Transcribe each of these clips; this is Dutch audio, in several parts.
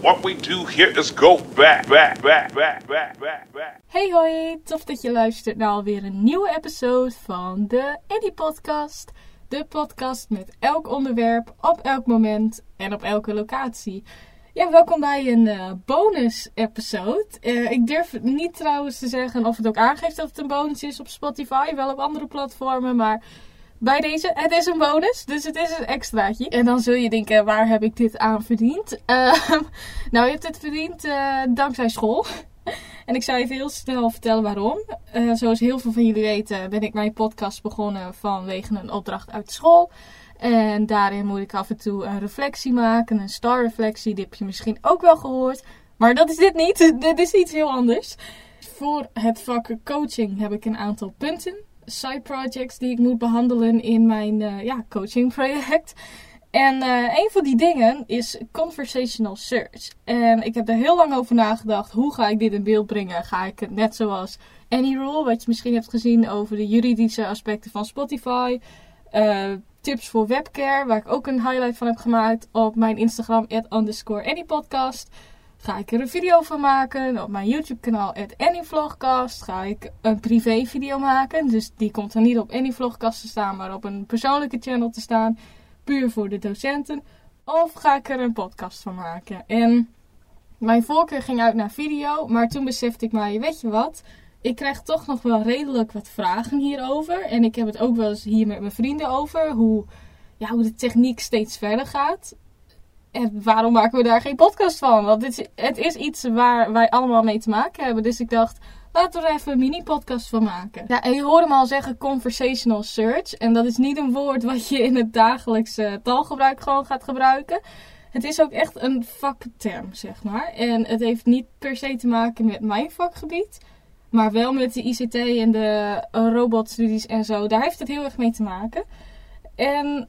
What we do here is go back, back, back, back, back, back. Hey hoi, tof dat je luistert naar alweer een nieuwe episode van de Eddie Podcast. De podcast met elk onderwerp, op elk moment en op elke locatie. Ja, welkom bij een eh, bonus episode. Eh, ik durf niet trouwens te zeggen of het ook aangeeft dat het een bonus is op Spotify, wel op andere platformen, maar bij deze, het is een bonus, dus het is een extraatje. En dan zul je denken, waar heb ik dit aan verdiend? Ehm, nou, je hebt het verdiend eh, dankzij school. En ik zal even heel snel vertellen waarom. Eh, zoals heel veel van jullie weten ben ik mijn podcast begonnen vanwege een opdracht uit school. En daarin moet ik af en toe een reflectie maken, een star reflectie. Die heb je misschien ook wel gehoord. Maar dat is dit niet. dit is iets heel anders. Voor het vak coaching heb ik een aantal punten. Side projects die ik moet behandelen in mijn uh, ja, coaching project. En uh, een van die dingen is conversational search. En ik heb er heel lang over nagedacht. Hoe ga ik dit in beeld brengen? Ga ik het net zoals AnyRule, wat je misschien hebt gezien over de juridische aspecten van Spotify. Uh, tips voor webcare, waar ik ook een highlight van heb gemaakt op mijn Instagram, at underscore anypodcast. Ga ik er een video van maken op mijn YouTube kanaal, anyvlogcast. Ga ik een privé video maken, dus die komt er niet op anyvlogcast te staan, maar op een persoonlijke channel te staan puur voor de docenten? Of ga ik er een podcast van maken? En mijn voorkeur ging uit naar video, maar toen besefte ik mij, weet je wat? Ik krijg toch nog wel redelijk wat vragen hierover. En ik heb het ook wel eens hier met mijn vrienden over. Hoe, ja, hoe de techniek steeds verder gaat. En waarom maken we daar geen podcast van? Want dit, het is iets waar wij allemaal mee te maken hebben. Dus ik dacht, Laten we er even een mini-podcast van maken. Ja, en je hoorde me al zeggen conversational search. En dat is niet een woord wat je in het dagelijkse taalgebruik gewoon gaat gebruiken. Het is ook echt een vakterm, zeg maar. En het heeft niet per se te maken met mijn vakgebied. Maar wel met de ICT en de robotstudies en zo. Daar heeft het heel erg mee te maken. En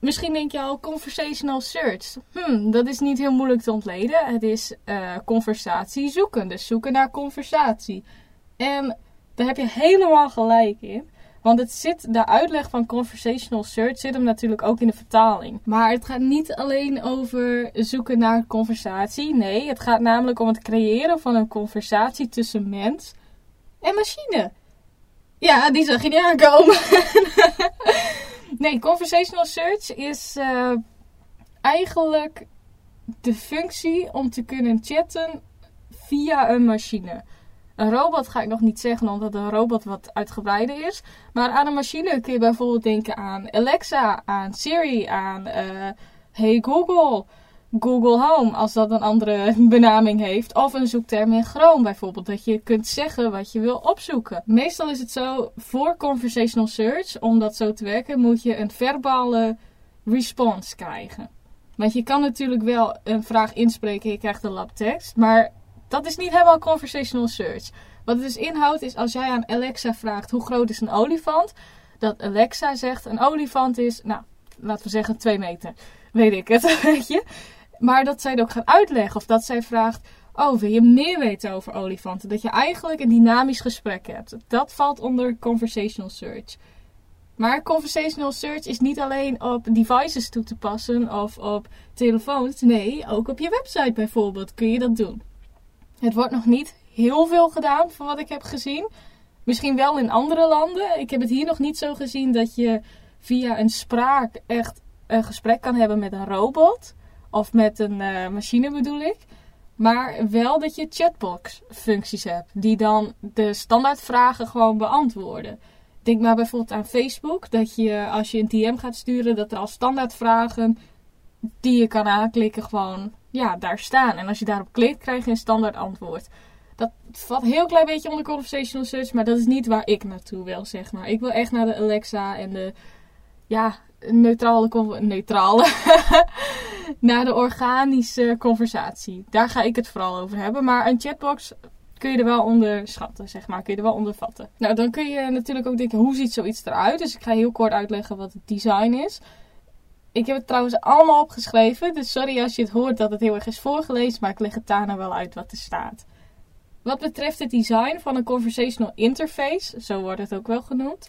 misschien denk je al, conversational search. Hmm, dat is niet heel moeilijk te ontleden. Het is uh, conversatie zoeken. Dus zoeken naar conversatie. En daar heb je helemaal gelijk in. Want het zit, de uitleg van conversational search zit hem natuurlijk ook in de vertaling. Maar het gaat niet alleen over zoeken naar conversatie. Nee, het gaat namelijk om het creëren van een conversatie tussen mens en machine. Ja, die zag je niet aankomen. nee, conversational search is uh, eigenlijk de functie om te kunnen chatten via een machine. Een robot ga ik nog niet zeggen, omdat een robot wat uitgebreider is. Maar aan een machine kun je bijvoorbeeld denken aan Alexa, aan Siri, aan uh, Hey Google, Google Home, als dat een andere benaming heeft. Of een zoekterm in Chrome bijvoorbeeld, dat je kunt zeggen wat je wil opzoeken. Meestal is het zo, voor conversational search, om dat zo te werken, moet je een verbale response krijgen. Want je kan natuurlijk wel een vraag inspreken, je krijgt een lab tekst, maar dat is niet helemaal conversational search. Wat het dus inhoudt is als jij aan Alexa vraagt hoe groot is een olifant, dat Alexa zegt een olifant is, nou, laten we zeggen 2 meter. Weet ik het, weet je. Maar dat zij het ook gaat uitleggen of dat zij vraagt, oh wil je meer weten over olifanten? Dat je eigenlijk een dynamisch gesprek hebt. Dat valt onder conversational search. Maar conversational search is niet alleen op devices toe te passen of op telefoons. Nee, ook op je website bijvoorbeeld kun je dat doen. Het wordt nog niet heel veel gedaan van wat ik heb gezien. Misschien wel in andere landen. Ik heb het hier nog niet zo gezien dat je via een spraak echt een gesprek kan hebben met een robot. Of met een uh, machine bedoel ik. Maar wel dat je chatbox functies hebt. Die dan de standaardvragen gewoon beantwoorden. Denk maar bijvoorbeeld aan Facebook. Dat je als je een DM gaat sturen. Dat er al standaardvragen die je kan aanklikken gewoon ja, daar staan. En als je daarop klikt, krijg je een standaard antwoord. Dat valt heel klein beetje onder conversational search, maar dat is niet waar ik naartoe wil, zeg maar. Ik wil echt naar de Alexa en de, ja, neutrale, neutrale, naar de organische conversatie. Daar ga ik het vooral over hebben. Maar een chatbox kun je er wel onder schatten, zeg maar. Kun je er wel onder vatten. Nou, dan kun je natuurlijk ook denken, hoe ziet zoiets eruit? Dus ik ga heel kort uitleggen wat het design is. Ik heb het trouwens allemaal opgeschreven. Dus sorry als je het hoort dat het heel erg is voorgelezen. Maar ik leg het daarna wel uit wat er staat. Wat betreft het design van een conversational interface, zo wordt het ook wel genoemd.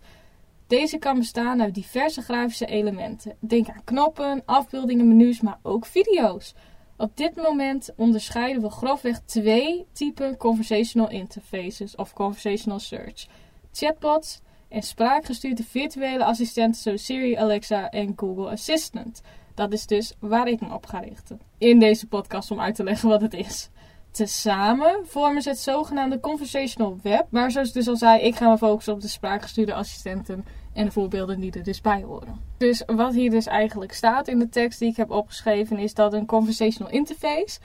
Deze kan bestaan uit diverse grafische elementen. Denk aan knoppen, afbeeldingen, menus, maar ook video's. Op dit moment onderscheiden we grofweg twee typen conversational interfaces of conversational search: chatbots en spraakgestuurde virtuele assistenten zoals Siri, Alexa en Google Assistant. Dat is dus waar ik me op ga richten. In deze podcast om uit te leggen wat het is. Tezamen vormen ze het zogenaamde conversational web. Maar zoals ik dus al zei, ik ga me focussen op de spraakgestuurde assistenten en de voorbeelden die er dus bij horen. Dus wat hier dus eigenlijk staat in de tekst die ik heb opgeschreven is dat een conversational interface,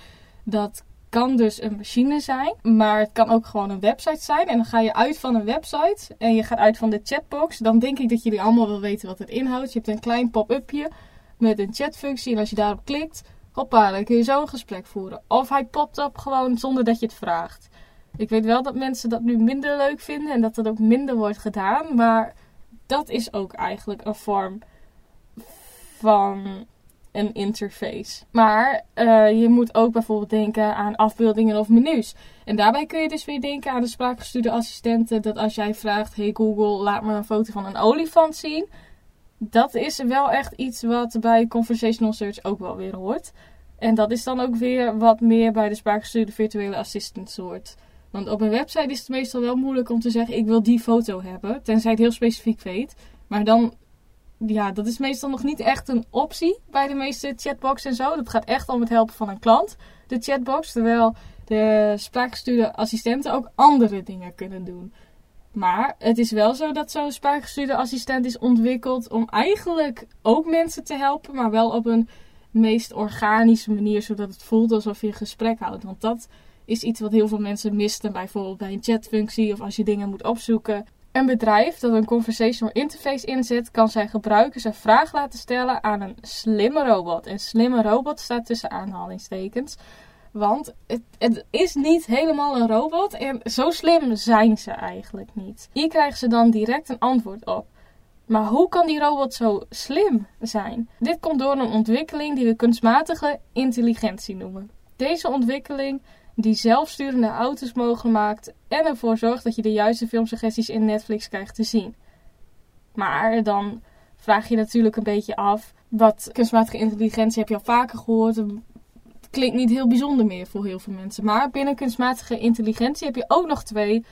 dat kan dus een machine zijn, maar het kan ook gewoon een website zijn. En dan ga je uit van een website en je gaat uit van de chatbox. Dan denk ik dat jullie allemaal wel weten wat het inhoudt. Je hebt een klein pop-upje met een chatfunctie en als je daarop klikt, hoppa, dan kun je zo een gesprek voeren. Of hij popt op gewoon zonder dat je het vraagt. Ik weet wel dat mensen dat nu minder leuk vinden en dat dat ook minder wordt gedaan, maar dat is ook eigenlijk een vorm van een interface. Maar uh, je moet ook bijvoorbeeld denken aan afbeeldingen of menus. En daarbij kun je dus weer denken aan de spraakgestuurde assistenten. Dat als jij vraagt: Hey Google, laat me een foto van een olifant zien. Dat is wel echt iets wat bij conversational search ook wel weer hoort. En dat is dan ook weer wat meer bij de spraakgestuurde virtuele assistant hoort. Want op een website is het meestal wel moeilijk om te zeggen: ik wil die foto hebben. Tenzij het heel specifiek weet. Maar dan, ja, dat is meestal nog niet echt een optie bij de meeste chatbox en zo. Dat gaat echt om het helpen van een klant, de chatbox. Terwijl de spraakgestuurde assistenten ook andere dingen kunnen doen. Maar het is wel zo dat zo'n spraakgestuurde assistent is ontwikkeld om eigenlijk ook mensen te helpen, maar wel op een meest organische manier, zodat het voelt alsof je een gesprek houdt. Want dat is iets wat heel veel mensen misten, bijvoorbeeld bij een chatfunctie of als je dingen moet opzoeken. Een bedrijf dat een conversational interface inzet, kan zijn gebruikers een vraag laten stellen aan een slimme robot. En slimme robot staat tussen aanhalingstekens. Want het, het, is niet helemaal een robot en zo slim zijn ze eigenlijk niet. Hier krijgen ze dan direct een antwoord op. Maar hoe kan die robot zo slim zijn? Dit komt door een ontwikkeling die we kunstmatige intelligentie noemen. Deze ontwikkeling die zelfsturende auto's mogelijk maakt en ervoor zorgt dat je de juiste filmsuggesties in Netflix krijgt te zien. Maar dan vraag je natuurlijk een beetje af, wat kunstmatige intelligentie heb je al vaker gehoord, klinkt niet heel bijzonder meer voor heel veel mensen. Maar binnen kunstmatige intelligentie heb je ook nog twee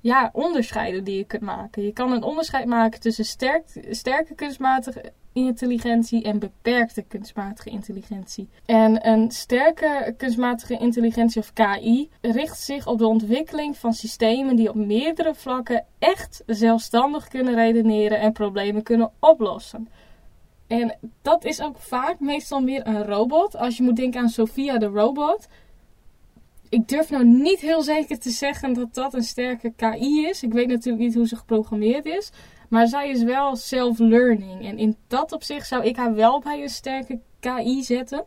ja, onderscheiden die je kunt maken. Je kan een onderscheid maken tussen sterk, sterke kunstmatige intelligentie en beperkte kunstmatige intelligentie. En een sterke kunstmatige intelligentie of KI richt zich op de ontwikkeling van systemen die op meerdere vlakken echt zelfstandig kunnen redeneren en problemen kunnen oplossen. En dat is ook vaak meestal meer een robot. Als je moet denken aan Sophia de robot. Ik durf nou niet heel zeker te zeggen dat dat een sterke KI is. Ik weet natuurlijk niet hoe ze geprogrammeerd is. Maar zij is wel self-learning. En in dat opzicht zou ik haar wel bij een sterke KI zetten.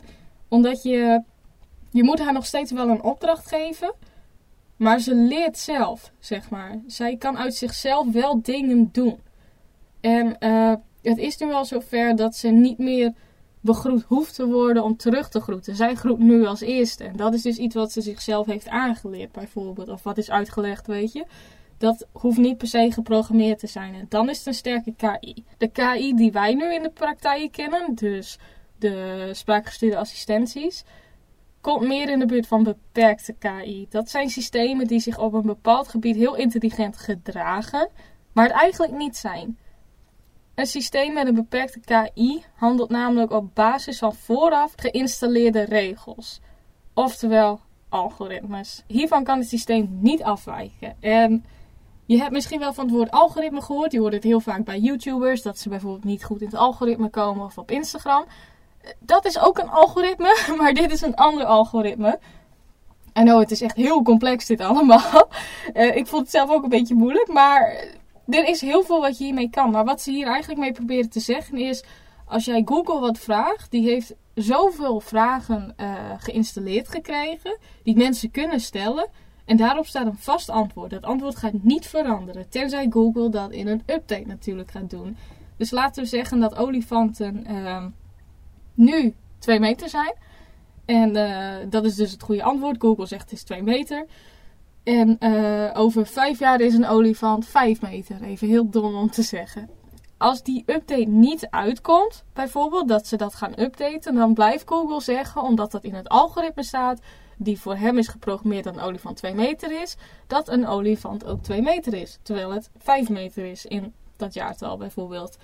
Omdat je, je moet haar nog steeds wel een opdracht geven. Maar ze leert zelf, zeg maar. Zij kan uit zichzelf wel dingen doen. En uh, het is nu wel zover dat ze niet meer begroet hoeft te worden om terug te groeten. Zij groet nu als eerste. En dat is dus iets wat ze zichzelf heeft aangeleerd, bijvoorbeeld. Of wat is uitgelegd, weet je. Dat hoeft niet per se geprogrammeerd te zijn. En dan is het een sterke KI. De KI die wij nu in de praktijk kennen, dus de spraakgestuurde assistenties, komt meer in de buurt van beperkte KI. Dat zijn systemen die zich op een bepaald gebied heel intelligent gedragen, maar het eigenlijk niet zijn. Een systeem met een beperkte KI handelt namelijk op basis van vooraf geïnstalleerde regels, oftewel algoritmes. Hiervan kan het systeem niet afwijken. En je hebt misschien wel van het woord algoritme gehoord. Je hoort het heel vaak bij YouTubers, dat ze bijvoorbeeld niet goed in het algoritme komen of op Instagram. Dat is ook een algoritme, maar dit is een ander algoritme. En oh, het is echt heel complex dit allemaal. Uh, ik vond het zelf ook een beetje moeilijk, maar er is heel veel wat je hiermee kan. Maar wat ze hier eigenlijk mee proberen te zeggen is: als jij Google wat vraagt, die heeft zoveel vragen uh, geïnstalleerd gekregen, die mensen kunnen stellen. En daarop staat een vast antwoord. Dat antwoord gaat niet veranderen, tenzij Google dat in een update natuurlijk gaat doen. Dus laten we zeggen dat olifanten uh, nu 2 meter zijn. En uh, dat is dus het goede antwoord. Google zegt het is 2 meter. En uh, over vijf jaar is een olifant vijf meter. Even heel dom om te zeggen. als die update niet uitkomt, bijvoorbeeld dat ze dat gaan updaten, dan blijft Google zeggen, omdat dat in het algoritme staat, die voor hem is geprogrammeerd dat een olifant 2 meter is, dat een olifant ook 2 meter is. Terwijl het 5 meter is in dat jaartal bijvoorbeeld.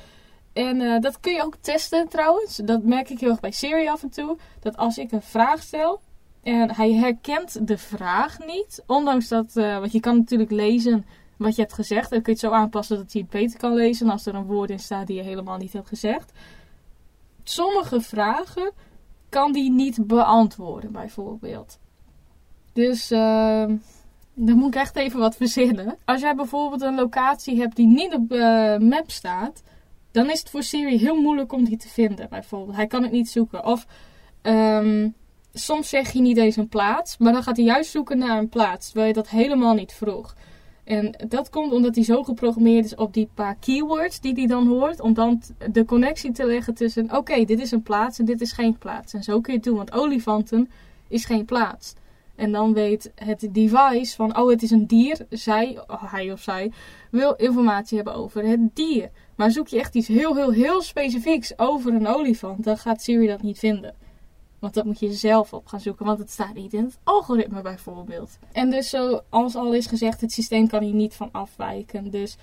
En uh, dat kun je ook testen trouwens. Dat merk ik heel erg bij Siri af en toe. Dat als ik een vraag stel en hij herkent de vraag niet, ondanks dat, uh, want je kan natuurlijk lezen wat je hebt gezegd. Dan kun je het zo aanpassen dat hij het beter kan lezen als er een woord in staat die je helemaal niet hebt gezegd. Sommige vragen kan die niet beantwoorden, bijvoorbeeld. Dus uh, dan moet ik echt even wat verzinnen. Als jij bijvoorbeeld een locatie hebt die niet op uh, map staat, dan is het voor Siri heel moeilijk om die te vinden, bijvoorbeeld. Hij kan het niet zoeken. Of um, soms zeg je niet eens een plaats, maar dan gaat hij juist zoeken naar een plaats, terwijl je dat helemaal niet vroeg. En dat komt omdat hij zo geprogrammeerd is op die paar keywords die hij dan hoort. Om dan de connectie te leggen tussen, oké, dit is een plaats en dit is geen plaats. En zo kun je het doen, want olifanten is geen plaats. En dan weet het device van, oh, het is een dier. Zij, hij of zij, wil informatie hebben over het dier. Maar zoek je echt iets heel, heel, heel specifieks over een olifant, dan gaat Siri dat niet vinden. Want dat moet je zelf op gaan zoeken, want het staat niet in het algoritme bijvoorbeeld. En dus zoals al is gezegd, het systeem kan hier niet van afwijken. Dus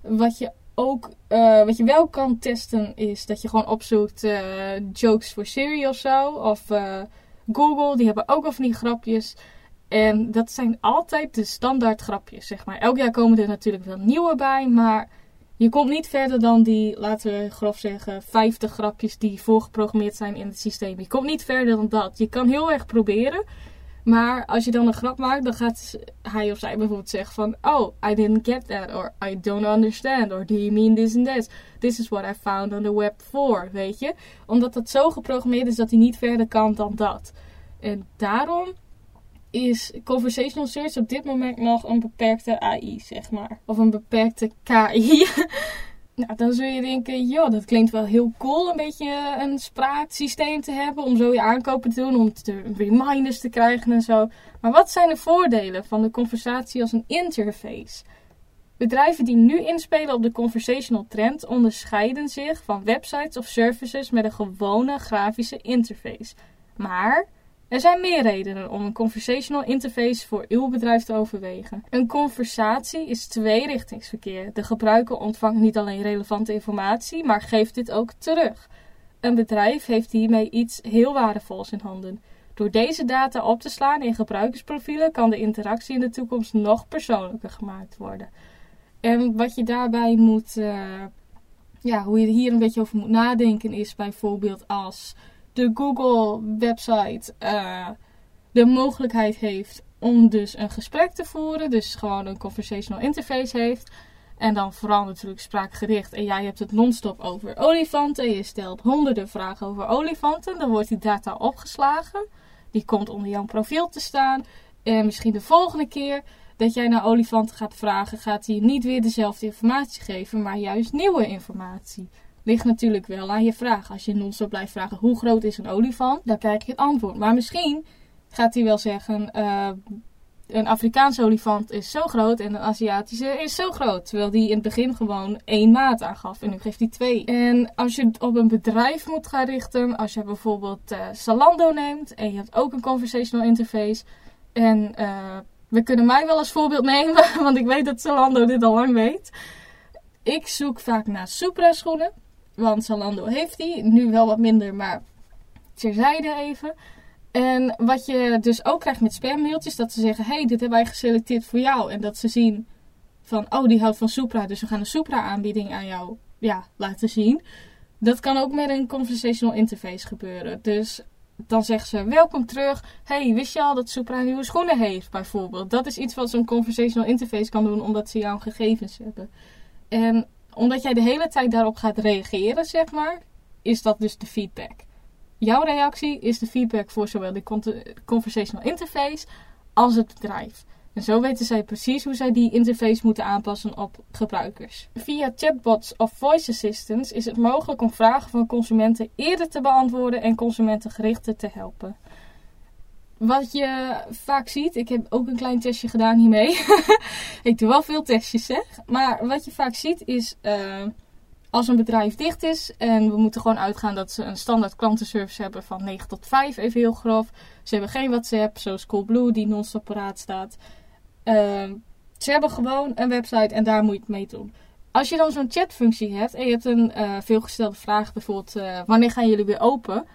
wat je ook, uh, wat je wel kan testen is dat je gewoon opzoekt uh, jokes voor Siri of zo. Of uh, Google, die hebben ook al van die grapjes. En dat zijn altijd de standaard grapjes, zeg maar. Elk jaar komen er natuurlijk wel nieuwe bij, maar je komt niet verder dan die, laten we grof zeggen, 50 grapjes die voorgeprogrammeerd zijn in het systeem. Je komt niet verder dan dat. Je kan heel erg proberen. Maar als je dan een grap maakt, dan gaat hij of zij bijvoorbeeld zeggen van... Oh, I didn't get that. Or I don't understand. Or do you mean this and this? This is what I found on the web for. Weet je? Omdat dat zo geprogrammeerd is dat hij niet verder kan dan dat. En daarom is conversational search op dit moment nog een beperkte AI, zeg maar. Of een beperkte KI. nou, dan zul je denken, joh, dat klinkt wel heel cool, een beetje een spraaksysteem te hebben om zo je aankopen te doen, om reminders te krijgen en zo. Maar wat zijn de voordelen van de conversatie als een interface? Bedrijven die nu inspelen op de conversational trend onderscheiden zich van websites of services met een gewone grafische interface. Maar er zijn meer redenen om een conversational interface voor uw bedrijf te overwegen. Een conversatie is tweerichtingsverkeer. De gebruiker ontvangt niet alleen relevante informatie, maar geeft dit ook terug. Een bedrijf heeft hiermee iets heel waardevols in handen. Door deze data op te slaan in gebruikersprofielen kan de interactie in de toekomst nog persoonlijker gemaakt worden. En wat je daarbij moet, uh, ja, hoe je hier een beetje over moet nadenken, is bijvoorbeeld als de Google-website uh, de mogelijkheid heeft om dus een gesprek te voeren. Dus gewoon een conversational interface heeft. En dan vooral natuurlijk spraakgericht. En jij hebt het non-stop over olifanten. Je stelt honderden vragen over olifanten. Dan wordt die data opgeslagen. Die komt onder jouw profiel te staan. En misschien de volgende keer dat jij naar olifanten gaat vragen, gaat hij niet weer dezelfde informatie geven, maar juist nieuwe informatie ligt natuurlijk wel aan je vraag. Als je non-stop blijft vragen hoe groot is een olifant, dan krijg je het antwoord. Maar misschien gaat hij wel zeggen: uh, een Afrikaanse olifant is zo groot en een Aziatische is zo groot. Terwijl die in het begin gewoon één maat aangaf en nu geeft hij twee. En als je het op een bedrijf moet gaan richten, als je bijvoorbeeld uh, Zalando neemt en je hebt ook een conversational interface. En uh, we kunnen mij wel als voorbeeld nemen, want ik weet dat Zalando dit al lang weet. Ik zoek vaak naar Supra schoenen. Want Zalando heeft die. Nu wel wat minder, maar terzijde even. En wat je dus ook krijgt met spammailtjes, dat ze zeggen: hey, dit hebben wij geselecteerd voor jou. En dat ze zien van: oh, die houdt van Supra, dus we gaan een Supra-aanbieding aan jou ja, laten zien. Dat kan ook met een conversational interface gebeuren. Dus dan zeggen ze: welkom terug. Hey, wist je al dat Supra nieuwe schoenen heeft, bijvoorbeeld? Dat is iets wat zo'n conversational interface kan doen, omdat ze jouw gegevens hebben. En omdat jij de hele tijd daarop gaat reageren, zeg maar, is dat dus de feedback. Jouw reactie is de feedback voor zowel de conversational interface als het bedrijf. En zo weten zij precies hoe zij die interface moeten aanpassen op gebruikers. Via chatbots of voice assistants is het mogelijk om vragen van consumenten eerder te beantwoorden en consumenten gerichter te helpen. Wat je vaak ziet, ik heb ook een klein testje gedaan hiermee. ik doe wel veel testjes, zeg. Maar wat je vaak ziet is, uh, als een bedrijf dicht is en we moeten gewoon uitgaan dat ze een standaard klantenservice hebben van 9 tot 5, even heel grof. Ze hebben geen WhatsApp, zoals Coolblue die non-stop staat. Ehm, ze hebben gewoon een website en daar moet je het mee doen. Als je dan zo'n chatfunctie hebt en je hebt een uh, veelgestelde vraag, bijvoorbeeld uh, wanneer gaan jullie weer open?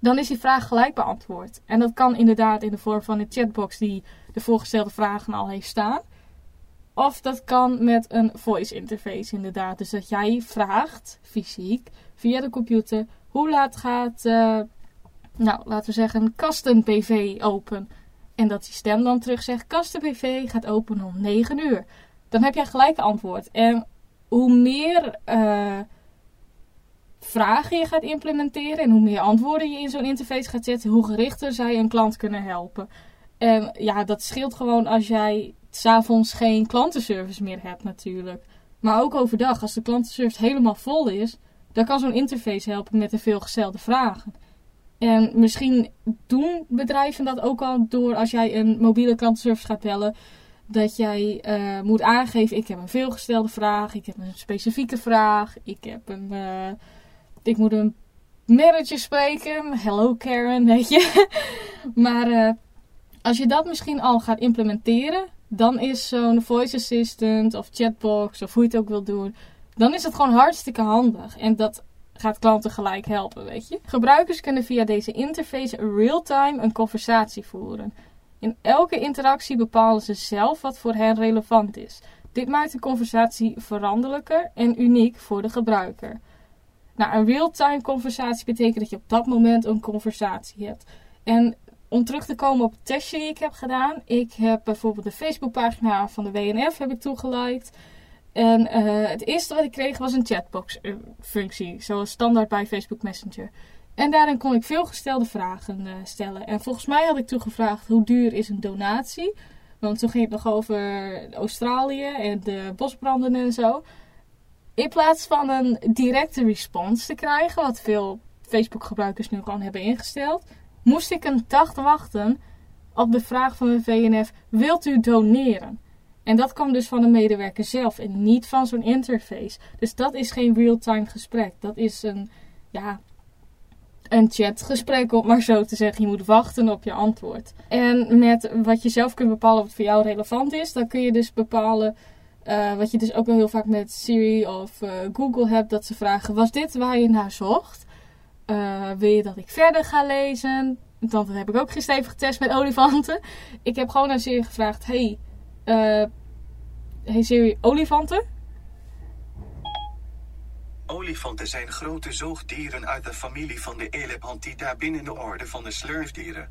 Dan is die vraag gelijk beantwoord. En dat kan inderdaad in de vorm van een chatbox die de voorgestelde vragen al heeft staan. Of dat kan met een voice interface inderdaad. Dus dat jij vraagt, fysiek, via de computer, hoe laat gaat, uh, nou laten we zeggen, Kasten PV open. En dat die stem dan terug zegt, Kasten PV gaat open om 9 uur. Dan heb jij gelijk antwoord. En hoe meer uh, vragen je gaat implementeren en hoe meer antwoorden je in zo'n interface gaat zetten, hoe gerichter zij een klant kunnen helpen. En ja, dat scheelt gewoon als jij s'avonds geen klantenservice meer hebt natuurlijk. Maar ook overdag, als de klantenservice helemaal vol is, dan kan zo'n interface helpen met de veelgestelde vragen. En misschien doen bedrijven dat ook al door als jij een mobiele klantenservice gaat bellen. Dat jij uh, moet aangeven, ik heb een veelgestelde vraag, ik heb een specifieke vraag, ik heb een... Uh, ik moet een manager spreken, hello Karen, weet je. maar uh, als je dat misschien al gaat implementeren, dan is zo'n voice assistant of chatbox of hoe je het ook wil doen, dan is het gewoon hartstikke handig. En dat gaat klanten gelijk helpen, weet je. Gebruikers kunnen via deze interface real-time een conversatie voeren. In elke interactie bepalen ze zelf wat voor hen relevant is. Dit maakt de conversatie veranderlijker en uniek voor de gebruiker. Nou, een real-time conversatie betekent dat je op dat moment een conversatie hebt. En om terug te komen op het testje die ik heb gedaan. Ik heb bijvoorbeeld de Facebookpagina van de WNF heb ik toegeliked. En uh, het eerste wat ik kreeg was een chatbox-functie, zoals standaard bij Facebook Messenger. En daarin kon ik veelgestelde vragen uh, stellen. En volgens mij had ik toegevraagd hoe duur is een donatie. Want toen ging het nog over Australië en de bosbranden en zo. In plaats van een directe response te krijgen, wat veel Facebook-gebruikers nu gewoon hebben ingesteld, moest ik een dag wachten op de vraag van de VNF: wilt u doneren? En dat kwam dus van de medewerker zelf en niet van zo'n interface. Dus dat is geen real-time gesprek. Dat is een, ja, een chatgesprek, om maar zo te zeggen. Je moet wachten op je antwoord. En met wat je zelf kunt bepalen wat voor jou relevant is, dan kun je dus bepalen. Uh, wat je dus ook wel heel vaak met Siri of uh, Google hebt, dat ze vragen: Was dit waar je naar zocht? Uh, wil je dat ik verder ga lezen? Dat heb ik ook gisteren even getest met olifanten. Ik heb gewoon aan Siri gevraagd: Hey, hey Siri, olifanten? Olifanten zijn grote zoogdieren uit de familie van de Elephantida binnen de orde van de slurfdieren.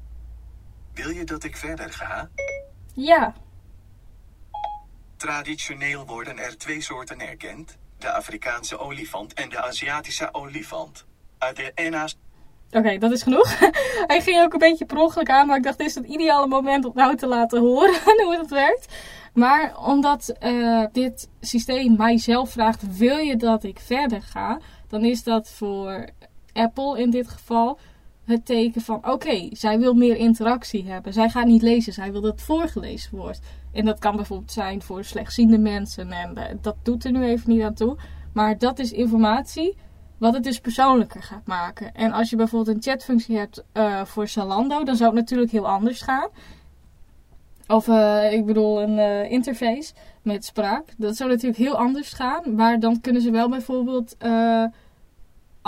Wil je dat ik verder ga? Ja. Traditioneel worden er twee soorten erkend: de Afrikaanse olifant en de Aziatische olifant. Uit de NA's. Oké, dat is genoeg. Hij ging ook een beetje per aan, maar ik dacht, dit is het ideale moment om nou te laten horen hoe het werkt. Maar omdat uh, dit systeem mij zelf vraagt, wil je dat ik verder ga? Dan is dat voor Apple in dit geval het teken van, oké, zij wil meer interactie hebben. Zij gaat niet lezen, zij wil dat het voorgelezen wordt. En dat kan bijvoorbeeld zijn voor slechtziende mensen. En dat doet er nu even niet aan toe. Maar dat is informatie wat het dus persoonlijker gaat maken. En als je bijvoorbeeld een chatfunctie hebt uh, voor Zalando, dan zou het natuurlijk heel anders gaan. Of uh, ik bedoel een uh, interface met spraak. Dat zou natuurlijk heel anders gaan. Maar dan kunnen ze wel bijvoorbeeld,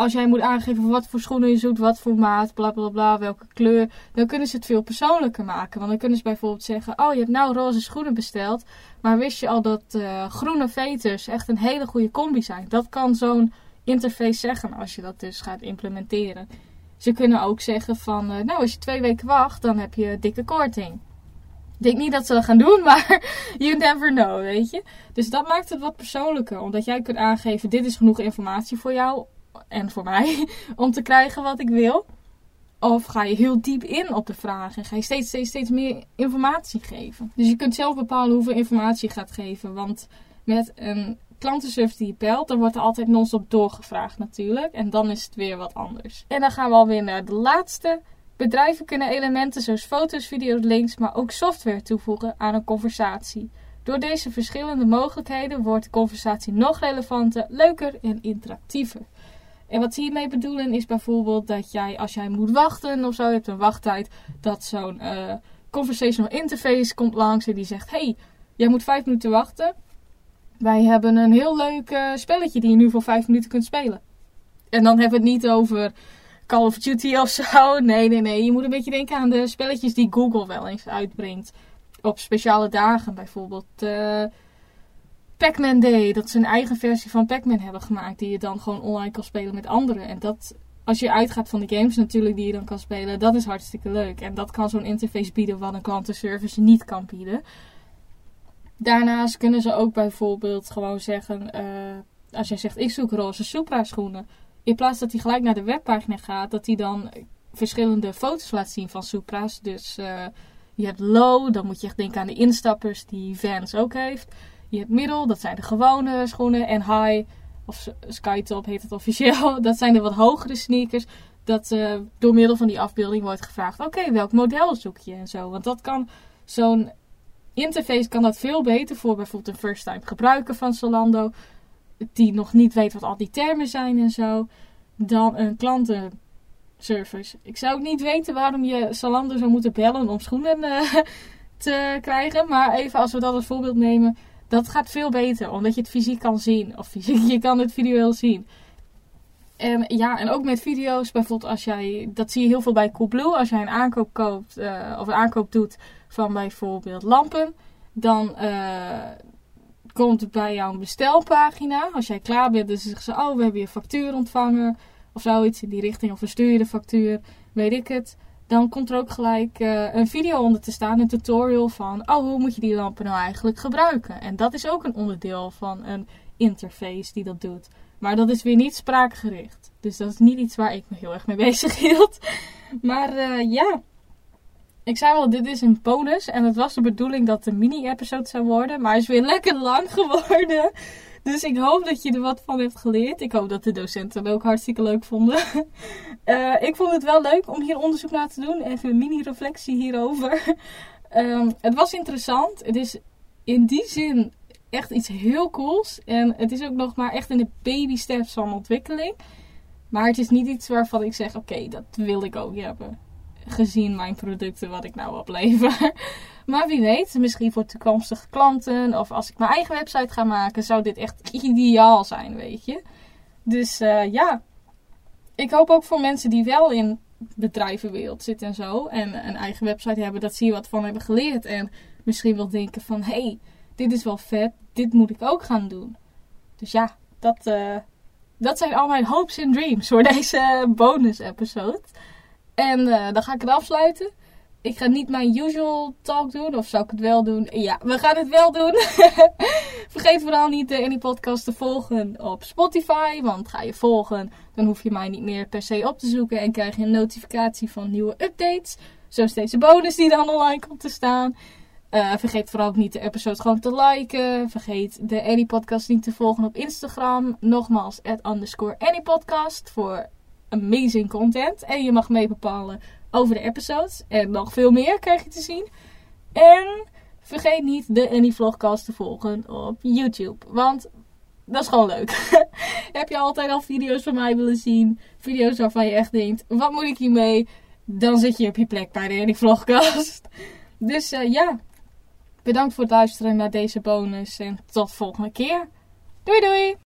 als jij moet aangeven wat voor schoenen je zoekt, wat voor maat, bla bla bla, welke kleur. Dan kunnen ze het veel persoonlijker maken. Want dan kunnen ze bijvoorbeeld zeggen, oh je hebt nou roze schoenen besteld. Maar wist je al dat groene veters echt een hele goede combi zijn. Dat kan zo'n interface zeggen als je dat dus gaat implementeren. Ze kunnen ook zeggen van, uh, nou als je twee weken wacht, dan heb je dikke korting. Ik denk niet dat ze dat gaan doen, maar you never know, weet je. Dus dat maakt het wat persoonlijker, omdat jij kunt aangeven, dit is genoeg informatie voor jou en voor mij om te krijgen wat ik wil. Of ga je heel diep in op de vraag en ga je steeds, steeds, steeds meer informatie geven. Dus je kunt zelf bepalen hoeveel informatie je gaat geven, want met een klantenservice die je belt, dan wordt er altijd non-stop doorgevraagd natuurlijk. En dan is het weer wat anders. En dan gaan we alweer naar de laatste. Bedrijven kunnen elementen zoals foto's, video's, links, maar ook software toevoegen aan een conversatie. Door deze verschillende mogelijkheden wordt de conversatie nog relevanter, leuker en interactiever. En wat ze hiermee bedoelen is bijvoorbeeld dat jij, als jij moet wachten of zo, je hebt een wachttijd, dat zo'n uh, conversational interface komt langs en die zegt: Hey, jij moet vijf minuten wachten. Wij hebben een heel leuk uh, spelletje die je nu voor vijf minuten kunt spelen. En dan hebben we het niet over Call of Duty of zo. Nee, nee, nee. Je moet een beetje denken aan de spelletjes die Google wel eens uitbrengt. Op speciale dagen bijvoorbeeld. Uh, Pac-Man Day. Dat ze een eigen versie van Pac-Man hebben gemaakt. Die je dan gewoon online kan spelen met anderen. En dat, als je uitgaat van de games natuurlijk die je dan kan spelen. Dat is hartstikke leuk. En dat kan zo'n interface bieden wat een klantenservice niet kan bieden. Daarnaast kunnen ze ook bijvoorbeeld gewoon zeggen... Uh, als jij zegt, ik zoek roze Supra schoenen in plaats dat hij gelijk naar de webpagina gaat, dat hij dan verschillende foto's laat zien van Supra's. Dus uh, je hebt low, dan moet je echt denken aan de instappers die Vans ook heeft. Je hebt middle, dat zijn de gewone schoenen. En high, of skytop heet het officieel, dat zijn de wat hogere sneakers. Dat uh, door middel van die afbeelding wordt gevraagd, oké, welk model zoek je en zo. Want dat kan, zo'n interface kan dat veel beter voor bijvoorbeeld een first time gebruiker van Zalando die nog niet weet wat al die termen zijn en zo, dan een klantenservice. Ik zou ook niet weten waarom je Zalando zou moeten bellen om schoenen uh, te krijgen. Maar even als we dat als voorbeeld nemen, dat gaat veel beter, omdat je het fysiek kan zien. Of je kan het visueel zien. En ja, en ook met video's, bijvoorbeeld als jij, dat zie je heel veel bij Coolblue, als jij een aankoop koopt, uh, of een aankoop doet van bijvoorbeeld lampen, dan, uh, komt bij jouw bestelpagina. Als jij klaar bent, dan zeggen ze: Oh, we hebben je factuur ontvangen. Of zoiets in die richting. Of sturen je de factuur. Weet ik het. Dan komt er ook gelijk uh, een video onder te staan. Een tutorial van: Oh, hoe moet je die lampen nou eigenlijk gebruiken? En dat is ook een onderdeel van een interface die dat doet. Maar dat is weer niet spraakgericht. Dus dat is niet iets waar ik me heel erg mee bezig hield. Maar uh, ja, ik zei wel, dit is een bonus. En het was de bedoeling dat het een mini-episode zou worden. Maar is weer lekker lang geworden. Dus ik hoop dat je er wat van hebt geleerd. Ik hoop dat de docenten het ook hartstikke leuk vonden. Uh, ik vond het wel leuk om hier onderzoek naar te doen. Even een mini-reflectie hierover. um, het was interessant. Het is in die zin echt iets heel cools. En het is ook nog maar echt in de baby steps van ontwikkeling. Maar het is niet iets waarvan ik zeg: oké, dat wil ik ook hebben gezien mijn producten wat ik nou oplever. maar wie weet, misschien voor toekomstige klanten of als ik mijn eigen website ga maken, zou dit echt ideaal zijn, weet je. Dus uh, ja, ik hoop ook voor mensen die wel in bedrijvenwereld zitten en zo en een eigen website hebben, dat ze hier wat van hebben geleerd en misschien wel denken van, hé, hey, dit is wel vet, dit moet ik ook gaan doen. Dus ja, dat, uh, dat zijn al mijn hopes en dreams voor deze bonus episode. En uh, dan ga ik het afsluiten. Ik ga niet mijn usual talk doen. Of zou ik het wel doen? Ja, we gaan het wel doen. Vergeet vooral niet de Any Podcast te volgen op Spotify. Want ga je volgen, dan hoef je mij niet meer per se op te zoeken. En krijg je een notificatie van nieuwe updates. Zoals deze bonus die dan online komt te staan. Uh, vergeet vooral niet de episode gewoon te liken. Vergeet de Any Podcast niet te volgen op Instagram. Nogmaals, at underscore Any Podcast. Voor amazing content. En je mag mee bepalen over de episodes. En nog veel meer krijg je te zien. En vergeet niet de Annie Vlogcast te volgen op YouTube. Want dat is gewoon leuk. Heb je altijd al video's van mij willen zien? Video's waarvan je echt denkt, wat moet ik hiermee? Dan zit je op je plek bij de Annie Vlogcast. Dus uh, ja, bedankt voor het luisteren naar deze bonus. En tot volgende keer. Doei doei!